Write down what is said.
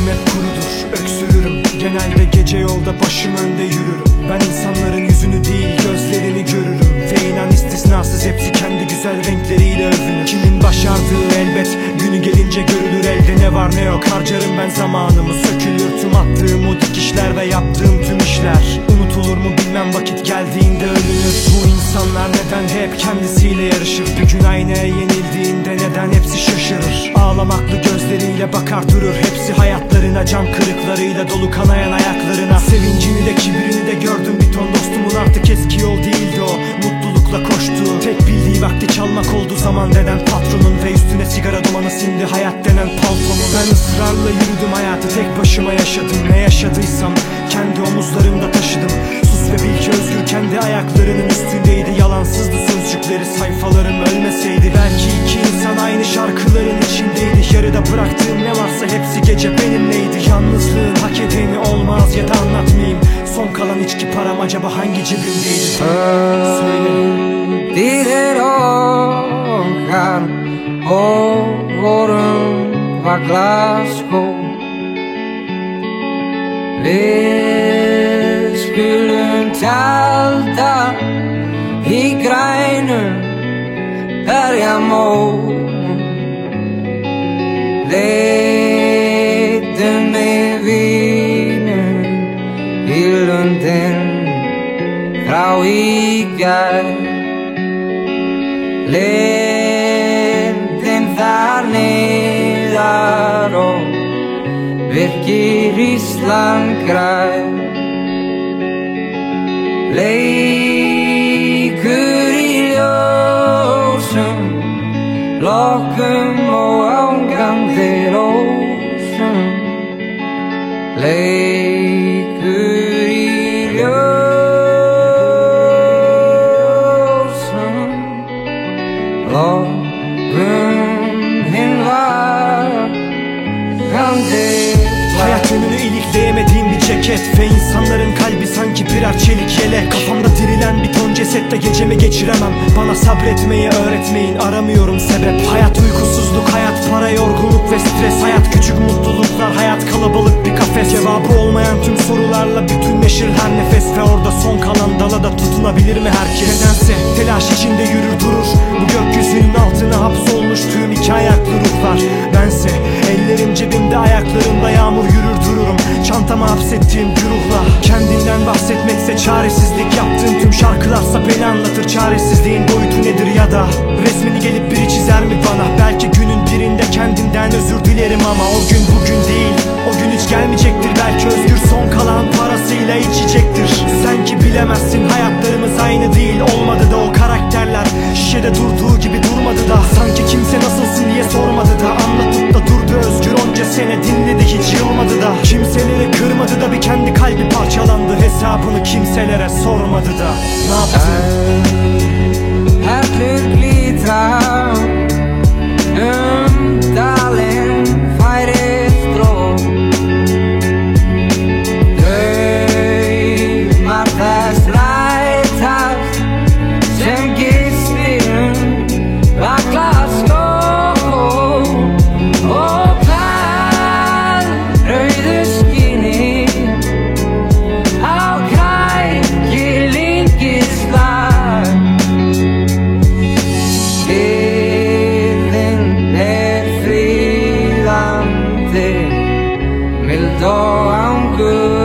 Nefesim hep kurudur, öksürürüm. Genelde gece yolda başım önde yürürüm. Ben insanların yüzünü değil gözlerini görürüm. Ve inan istisnasız hepsi kendi güzel renkleriyle övünür. Kimin başardığı elbet günü gelince görülür. Elde ne var ne yok Harcarım ben zamanımı. Sökülür tüm attığım o dikişler ve yaptığım tüm işler. Unutulur mu bilmem vakit geldiğinde ölünür. Bu insanlar neden hep kendisiyle yarışır? Bir gün aynaya yenildiğinde neden hepsi şaşırır? Ağlamaklı gözleriyle bakar durur Hepsi hayatlarına cam kırıklarıyla dolu kanayan ayaklarına. Sevincini de kibrini de gördüm bir ton dostumun. Artık eski yol değildi o Mutlulukla koştu. Tek bildiği vakti çalmak oldu zaman denen patronun Ve üstüne sigara dumanı sindi hayat denen paltonun. Ben ısrarla yürüdüm hayatı tek başıma yaşadım. Ne yaşadıysam kendi omuzlarımda taşıdım. Sus ve bil ki özgür kendi ayaklarının üstündeydi. Yalansızdı sözcükleri sayfalarım ölmeseydi. Belki iki insan aynı acaba hangi cebimdeydi Söyle. Tider okkar og vorum var Glasgow Við skulum tjalda í grænum berjamó frá í gær Lindin þar og virkir Ísland græn Leikur í ljósum Lokkum og ceket Ve insanların kalbi sanki birer çelik yelek. Kafamda dirilen bir ton cesette gecemi geçiremem. Bana sabretmeyi öğretmeyin aramıyorum sebep. Hayat uykusuzluk, hayat para yorgunluk ve stres. Hayat küçük mutluluklar, hayat kalabalık bir kafes. Cevabı olmayan tüm sorularla bütünleşir her nefes. Ve orada son kalan dala da tutunabilir mi herkes? Nedense telaş içinde yürür durur. Bu gökyüzünün altına hapsolmuş tüm hapsettiğim güruhla. Kendinden bahsetmekse çaresizlik. Yaptığım tüm şarkılarsa beni anlatır. Çaresizliğin boyutu nedir ya da? Resmini gelip biri çizer mi bana? Belki günün birinde kendimden özür dilerim ama O gün bugün değil. O gün hiç gelmeyecektir. Belki özgür son kalan parasıyla içecektir. Sen ki bilemezsin Kimseleri kırmadı da bir kendi kalbi parçalandı Hesabını kimselere sormadı da Ne yaptın? el do good.